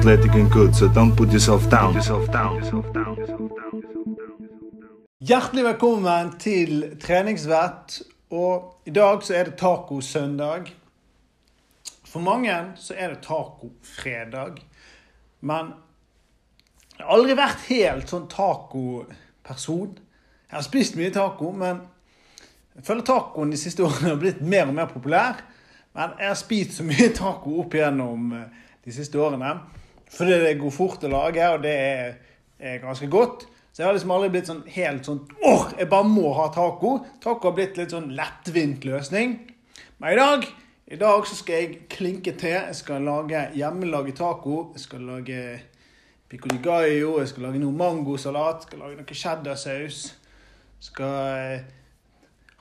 athletic and good, so don't put yourself down. Hjertelig velkommen til treningsvett. Og i dag så er det tacosøndag. For mange så er det tacofredag. Men jeg har aldri vært helt sånn tacoperson. Jeg har spist mye taco, men jeg føler tacoen de siste årene har blitt mer og mer populær. Men jeg har spist så mye taco opp igjennom eh, de siste årene. Fordi det går fort å lage, og det er, er ganske godt. Så jeg har liksom aldri blitt sånn helt sånn åh, jeg bare må ha taco. Taco har blitt litt sånn lettvint løsning. Men i dag i dag så skal jeg klinke til. Jeg skal lage hjemmelaget taco. Jeg skal lage pico di gallo, jeg skal lage noe mangosalat, skal lage noe cheddarsaus. Skal eh,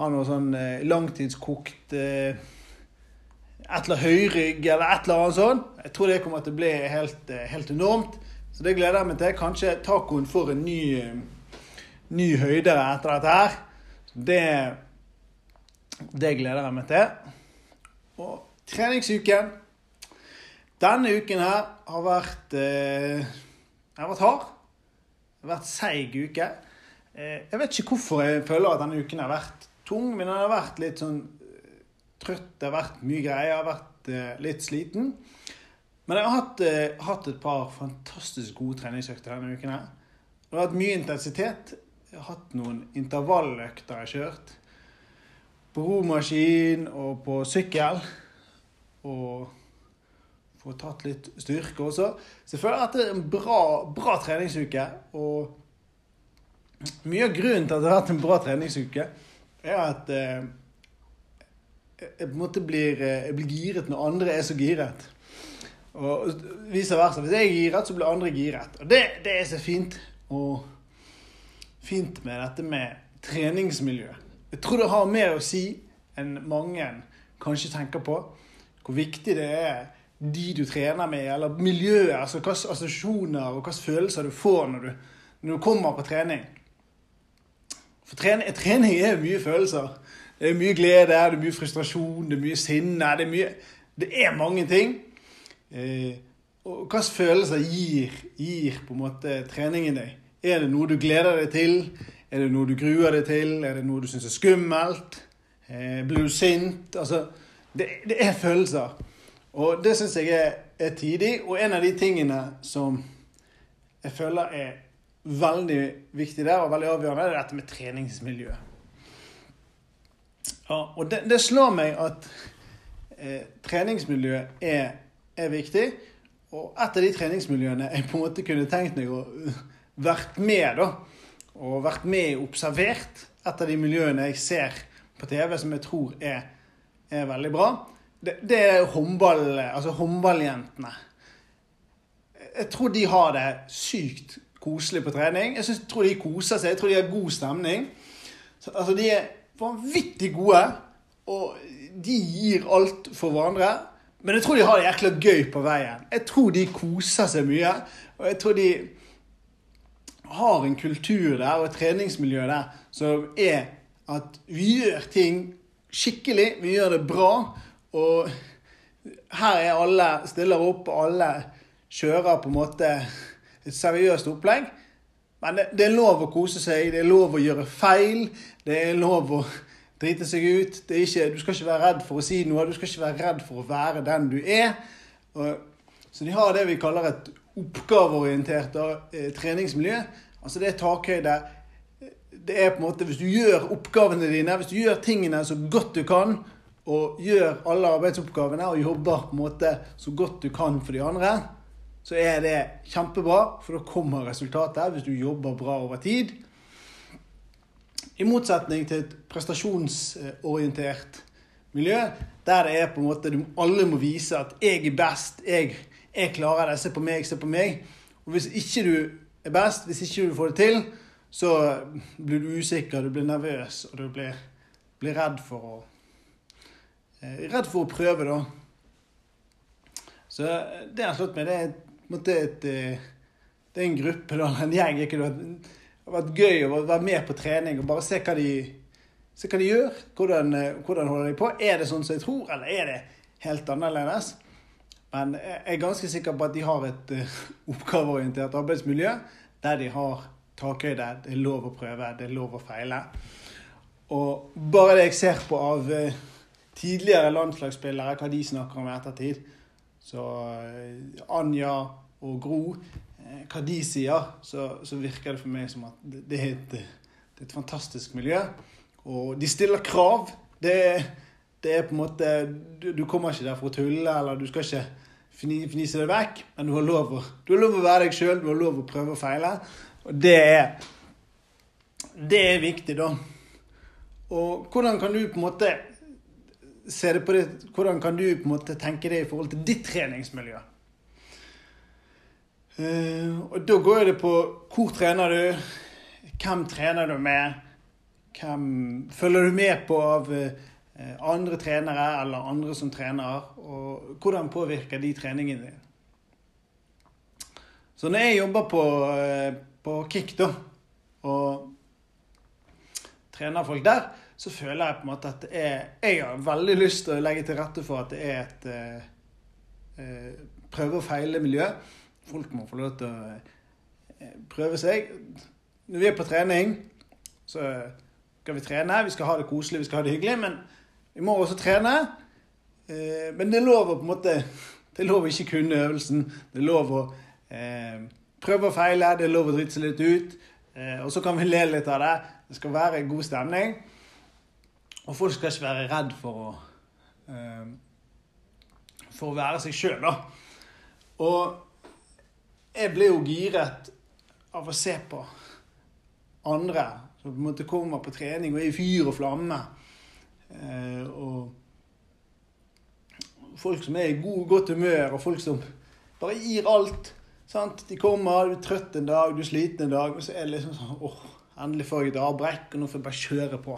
ha noe sånn eh, langtidskokt eh, et eller høyrygg eller et eller annet sånt. Jeg tror det kommer til å bli helt, eh, helt enormt. Så det gleder jeg meg til. Kanskje tacoen får en ny, eh, ny høyde etter dette her. Det, det gleder jeg meg til. Og treningsuken Denne uken her har vært eh, har vært hard. Det har vært seig uke. Jeg vet ikke hvorfor jeg føler at denne uken har vært tung, men den har vært litt sånn trøtt. Det har vært mye greier. Jeg har vært eh, litt sliten. Men jeg har hatt, eh, hatt et par fantastisk gode treningsøkter denne uken. her. Det har vært mye intensitet. Jeg har hatt noen intervalløkter jeg har kjørt. På romaskin og på sykkel. Og få tatt litt styrke også. Så jeg føler at det er en bra, bra treningsuke. Og mye av grunnen til at det har vært en bra treningsuke, er at eh, jeg på en måte blir, eh, blir giret når andre er så giret. Og vice versa. Hvis jeg er giret, så blir andre giret. Og det, det er så fint. Og fint med dette med treningsmiljø. Jeg tror det har mer å si enn mange kanskje tenker på. Hvor viktig det er de du trener med, eller miljøet. altså Hvilke assosiasjoner og hvilke følelser du får når du, når du kommer på trening. For trening, trening er mye følelser. Det er mye glede, det er mye frustrasjon, det er mye sinne. Det er, mye, det er mange ting. Eh, og hvilke følelser gir, gir på en måte treningen deg? Er det noe du gleder deg til? Er det noe du gruer deg til? Er det noe du syns er skummelt? Eh, blir du sint? Altså, det, det er følelser. Og det syns jeg er, er tidig. Og en av de tingene som jeg føler er veldig viktig der, og veldig avgjørende, er dette med treningsmiljø. Ja, og det, det slår meg at eh, treningsmiljøet er, er, viktig. Og et av de treningsmiljøene jeg på en måte kunne tenkt meg å uh, vært med, da. Og vært med og observert. Et av de miljøene jeg ser på TV som jeg tror er, er veldig bra. Det, det er håndball, altså håndballjentene. Jeg tror de har det sykt koselig på trening. Jeg synes, tror de koser seg. Jeg tror de har god stemning. Så, altså, de er vanvittig gode, og de gir alt for hverandre. Men jeg tror de har det jækla gøy på veien. Jeg tror de koser seg mye. Og jeg tror de har en kultur der og et treningsmiljø der som er at vi gjør ting skikkelig. Vi gjør det bra. Og her er alle stiller opp, og alle kjører på en måte et seriøst opplegg. Men det, det, er lov å kose seg, det er lov å gjøre feil, det er lov å drite seg ut. Ikke, du skal ikke være redd for å si noe, du skal ikke være redd for å være den du er. Og, så de har det vi kaller et oppgaveorientert eh, treningsmiljø. Altså det er takhøyde. Det er på en måte, Hvis du gjør oppgavene dine, hvis du gjør tingene så godt du kan, og gjør alle arbeidsoppgavene og jobber på en måte så godt du kan for de andre, så er det kjempebra, for da kommer resultatet hvis du jobber bra over tid. I motsetning til et prestasjonsorientert miljø, der det er på en måte alle må vise at 'jeg er best', jeg, jeg klarer det', 'se på meg', 'se på meg'. Og Hvis ikke du er best, hvis ikke du får det til, så blir du usikker, du blir nervøs, og du blir, blir redd for å eh, Redd for å prøve, da. Så det har slått meg. Det er måte, et, eh, det er en gruppe, da, en gjeng. Det har vært gøy å være med på trening og bare se hva de, se hva de gjør. Hvordan, eh, hvordan, holder de på? Er det sånn som jeg tror, eller er det helt annerledes? Men jeg er ganske sikker på at de har et uh, oppgaveorientert arbeidsmiljø der de har takhøyde. Det er lov å prøve, det er lov å feile. Og bare det jeg ser på av tidligere landslagsspillere, hva de snakker om i ettertid, så uh, Anja og Gro, hva de sier, så, så, virker det for meg som at det, det, er, et, det er et fantastisk miljø. Og de stiller krav. Det det er på en måte Du, du kommer ikke der for å tulle, eller du skal ikke fnise det vekk, men du har lov å, har lov å være deg sjøl, du har lov å prøve og feile. Og det er Det er viktig, da. Og hvordan kan du på en måte se det på det Hvordan kan du på en måte tenke det i forhold til ditt treningsmiljø? Uh, og da går det på hvor trener du, hvem trener du med, hvem følger du med på av uh, andre trenere eller andre som trener, og hvordan påvirker de treningen din? Så når jeg jobber på, uh, på Kick, da, og trener folk der, så føler jeg på en måte at er, jeg har veldig lyst til å legge til rette for at det er et eh, eh prøve og feile-miljø. Folk må få lov til å prøve seg. Når vi er på trening, så skal vi trene, vi skal ha det koselig, vi skal ha det hyggelig. men vi må også trene. Eh, men det er lov å på en måte Det er lov å ikke kunne øvelsen. Det er lov å eh, prøve og feile. Det er lov å drite seg litt ut. Eh, og så kan vi le litt av det. Det skal være god stemning. Og folk skal ikke være redd for å eh, For å være seg sjøl, da. Og jeg ble jo giret av å se på andre som på en måte kommer på trening og er i fyr og flamme. Eh, og folk som er i god, godt humør, og folk som bare gir alt. Sant? De kommer, du er trøtt en dag, du er sliten en dag, og så er det liksom sånn åh, endelig får jeg et avbrekk, og nå får jeg bare kjøre på.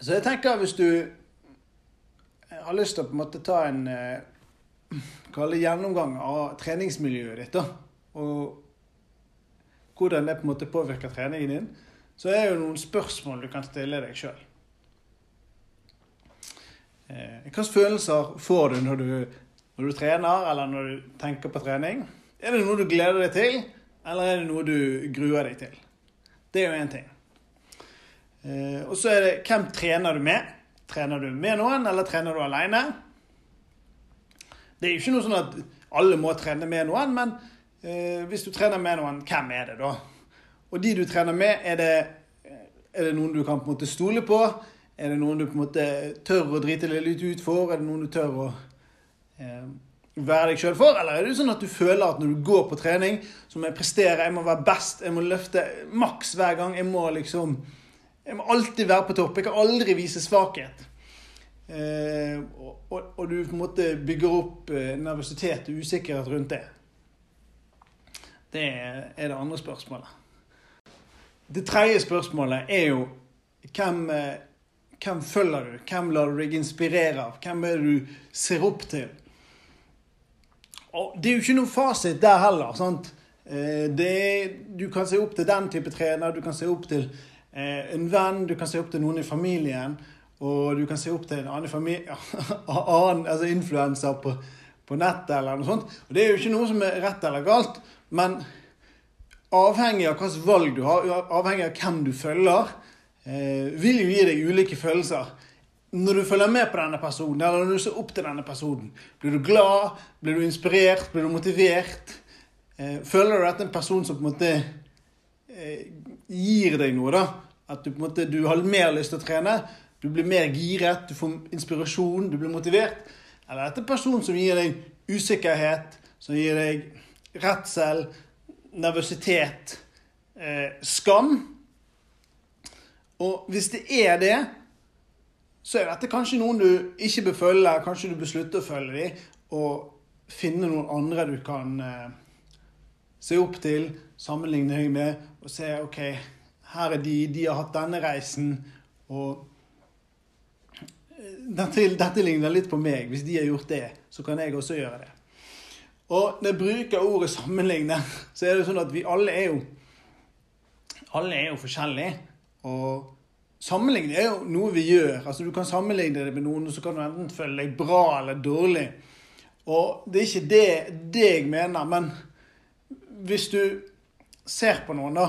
Så jeg tenker hvis du har lyst til å på en måte ta en kalle gjennomgang av treningsmiljøet ditt, da. Og hvordan det på en måte påvirker treningen din så er det jo noen spørsmål du kan stille deg sjøl. Eh, hvilke følelser får du når, du når du trener, eller når du tenker på trening? Er det noe du gleder deg til, eller er det noe du gruer deg til? Det er jo én ting. Eh, og så er det hvem trener du med? Trener du med noen, eller trener du alene? Det er jo ikke noe sånn at alle må trene med noen, men eh, hvis du trener med noen, hvem er det da? Og de du trener med, er det, er det noen du kan på en måte stole på? Er det noen du på en måte tør å drite litt ut for? Er det noen du tør å være deg sjøl for? Eller er det sånn at du føler at når du går på trening, så må jeg prestere, jeg må være best, jeg må løfte maks hver gang. Jeg må liksom Jeg må alltid være på topp. Jeg kan aldri vise svakhet. Eh, og, og, og, du på en måte bygger opp eh, nervøsitet og usikkerhet rundt det. Det er det andre spørsmålet. Det tredje spørsmålet er jo hvem, eh, hvem følger du? Hvem lar du deg inspirere av? Hvem er det du ser opp til? Og Det er jo ikke noen fasit der heller. sant? Eh, det, du kan se opp til den type trener, du kan se opp til eh, en venn, du kan se opp til noen i familien. Og du kan se opp til en annen, familie, annen altså influenser på, på nettet eller noe sånt. Og Det er jo ikke noe som er rett eller galt, men avhengig av hvilket valg du har, avhengig av hvem du følger, eh, vil jo gi deg ulike følelser. Når du følger med på denne personen, eller når du ser opp til denne personen, blir du glad, blir du inspirert, blir du motivert? Eh, føler du at det en person som på en måte eh, gir deg noe, da? At du på en måte du har mer lyst til å trene? Du blir mer giret, du får inspirasjon, du blir motivert? Eller er dette en person som gir deg usikkerhet, som gir deg redsel, nervøsitet, eh, skam. Og hvis det er det, så er dette kanskje noen du ikke bør følge. Kanskje du bør slutte å følge dem og finne noen andre du kan eh, se opp til, sammenligne deg med, og se OK, her er de, de har hatt denne reisen, og eh, dette, dette ligner litt på meg. Hvis de har gjort det, så kan jeg også gjøre det. Og når jeg bruker ordet 'sammenligne', så er det sånn at vi alle er jo Alle er jo forskjellige. Og Sammenligning er jo noe vi gjør. Altså Du kan sammenligne det med noen, og så kan du enten føle deg bra eller dårlig. Og det er ikke det, det jeg mener, men hvis du ser på noen, da,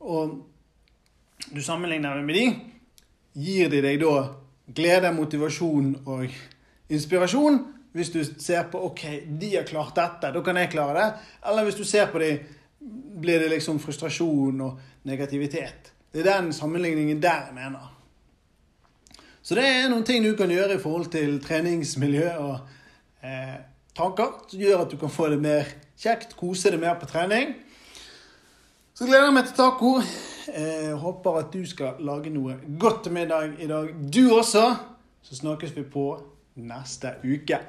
og du sammenligner deg med de, gir de deg da glede, motivasjon og inspirasjon. Hvis du ser på OK, de har klart dette, da kan jeg klare det. Eller hvis du ser på dem, blir det liksom frustrasjon og negativitet. Det er den sammenligningen der jeg mener. Så det er noen ting du kan gjøre i forhold til treningsmiljø og eh, tanker som gjør at du kan få det mer kjekt, kose deg mer på trening. Så gleder jeg meg til taco. Eh, håper at du skal lage noe godt til middag i dag, du også. Så snakkes vi på neste uke.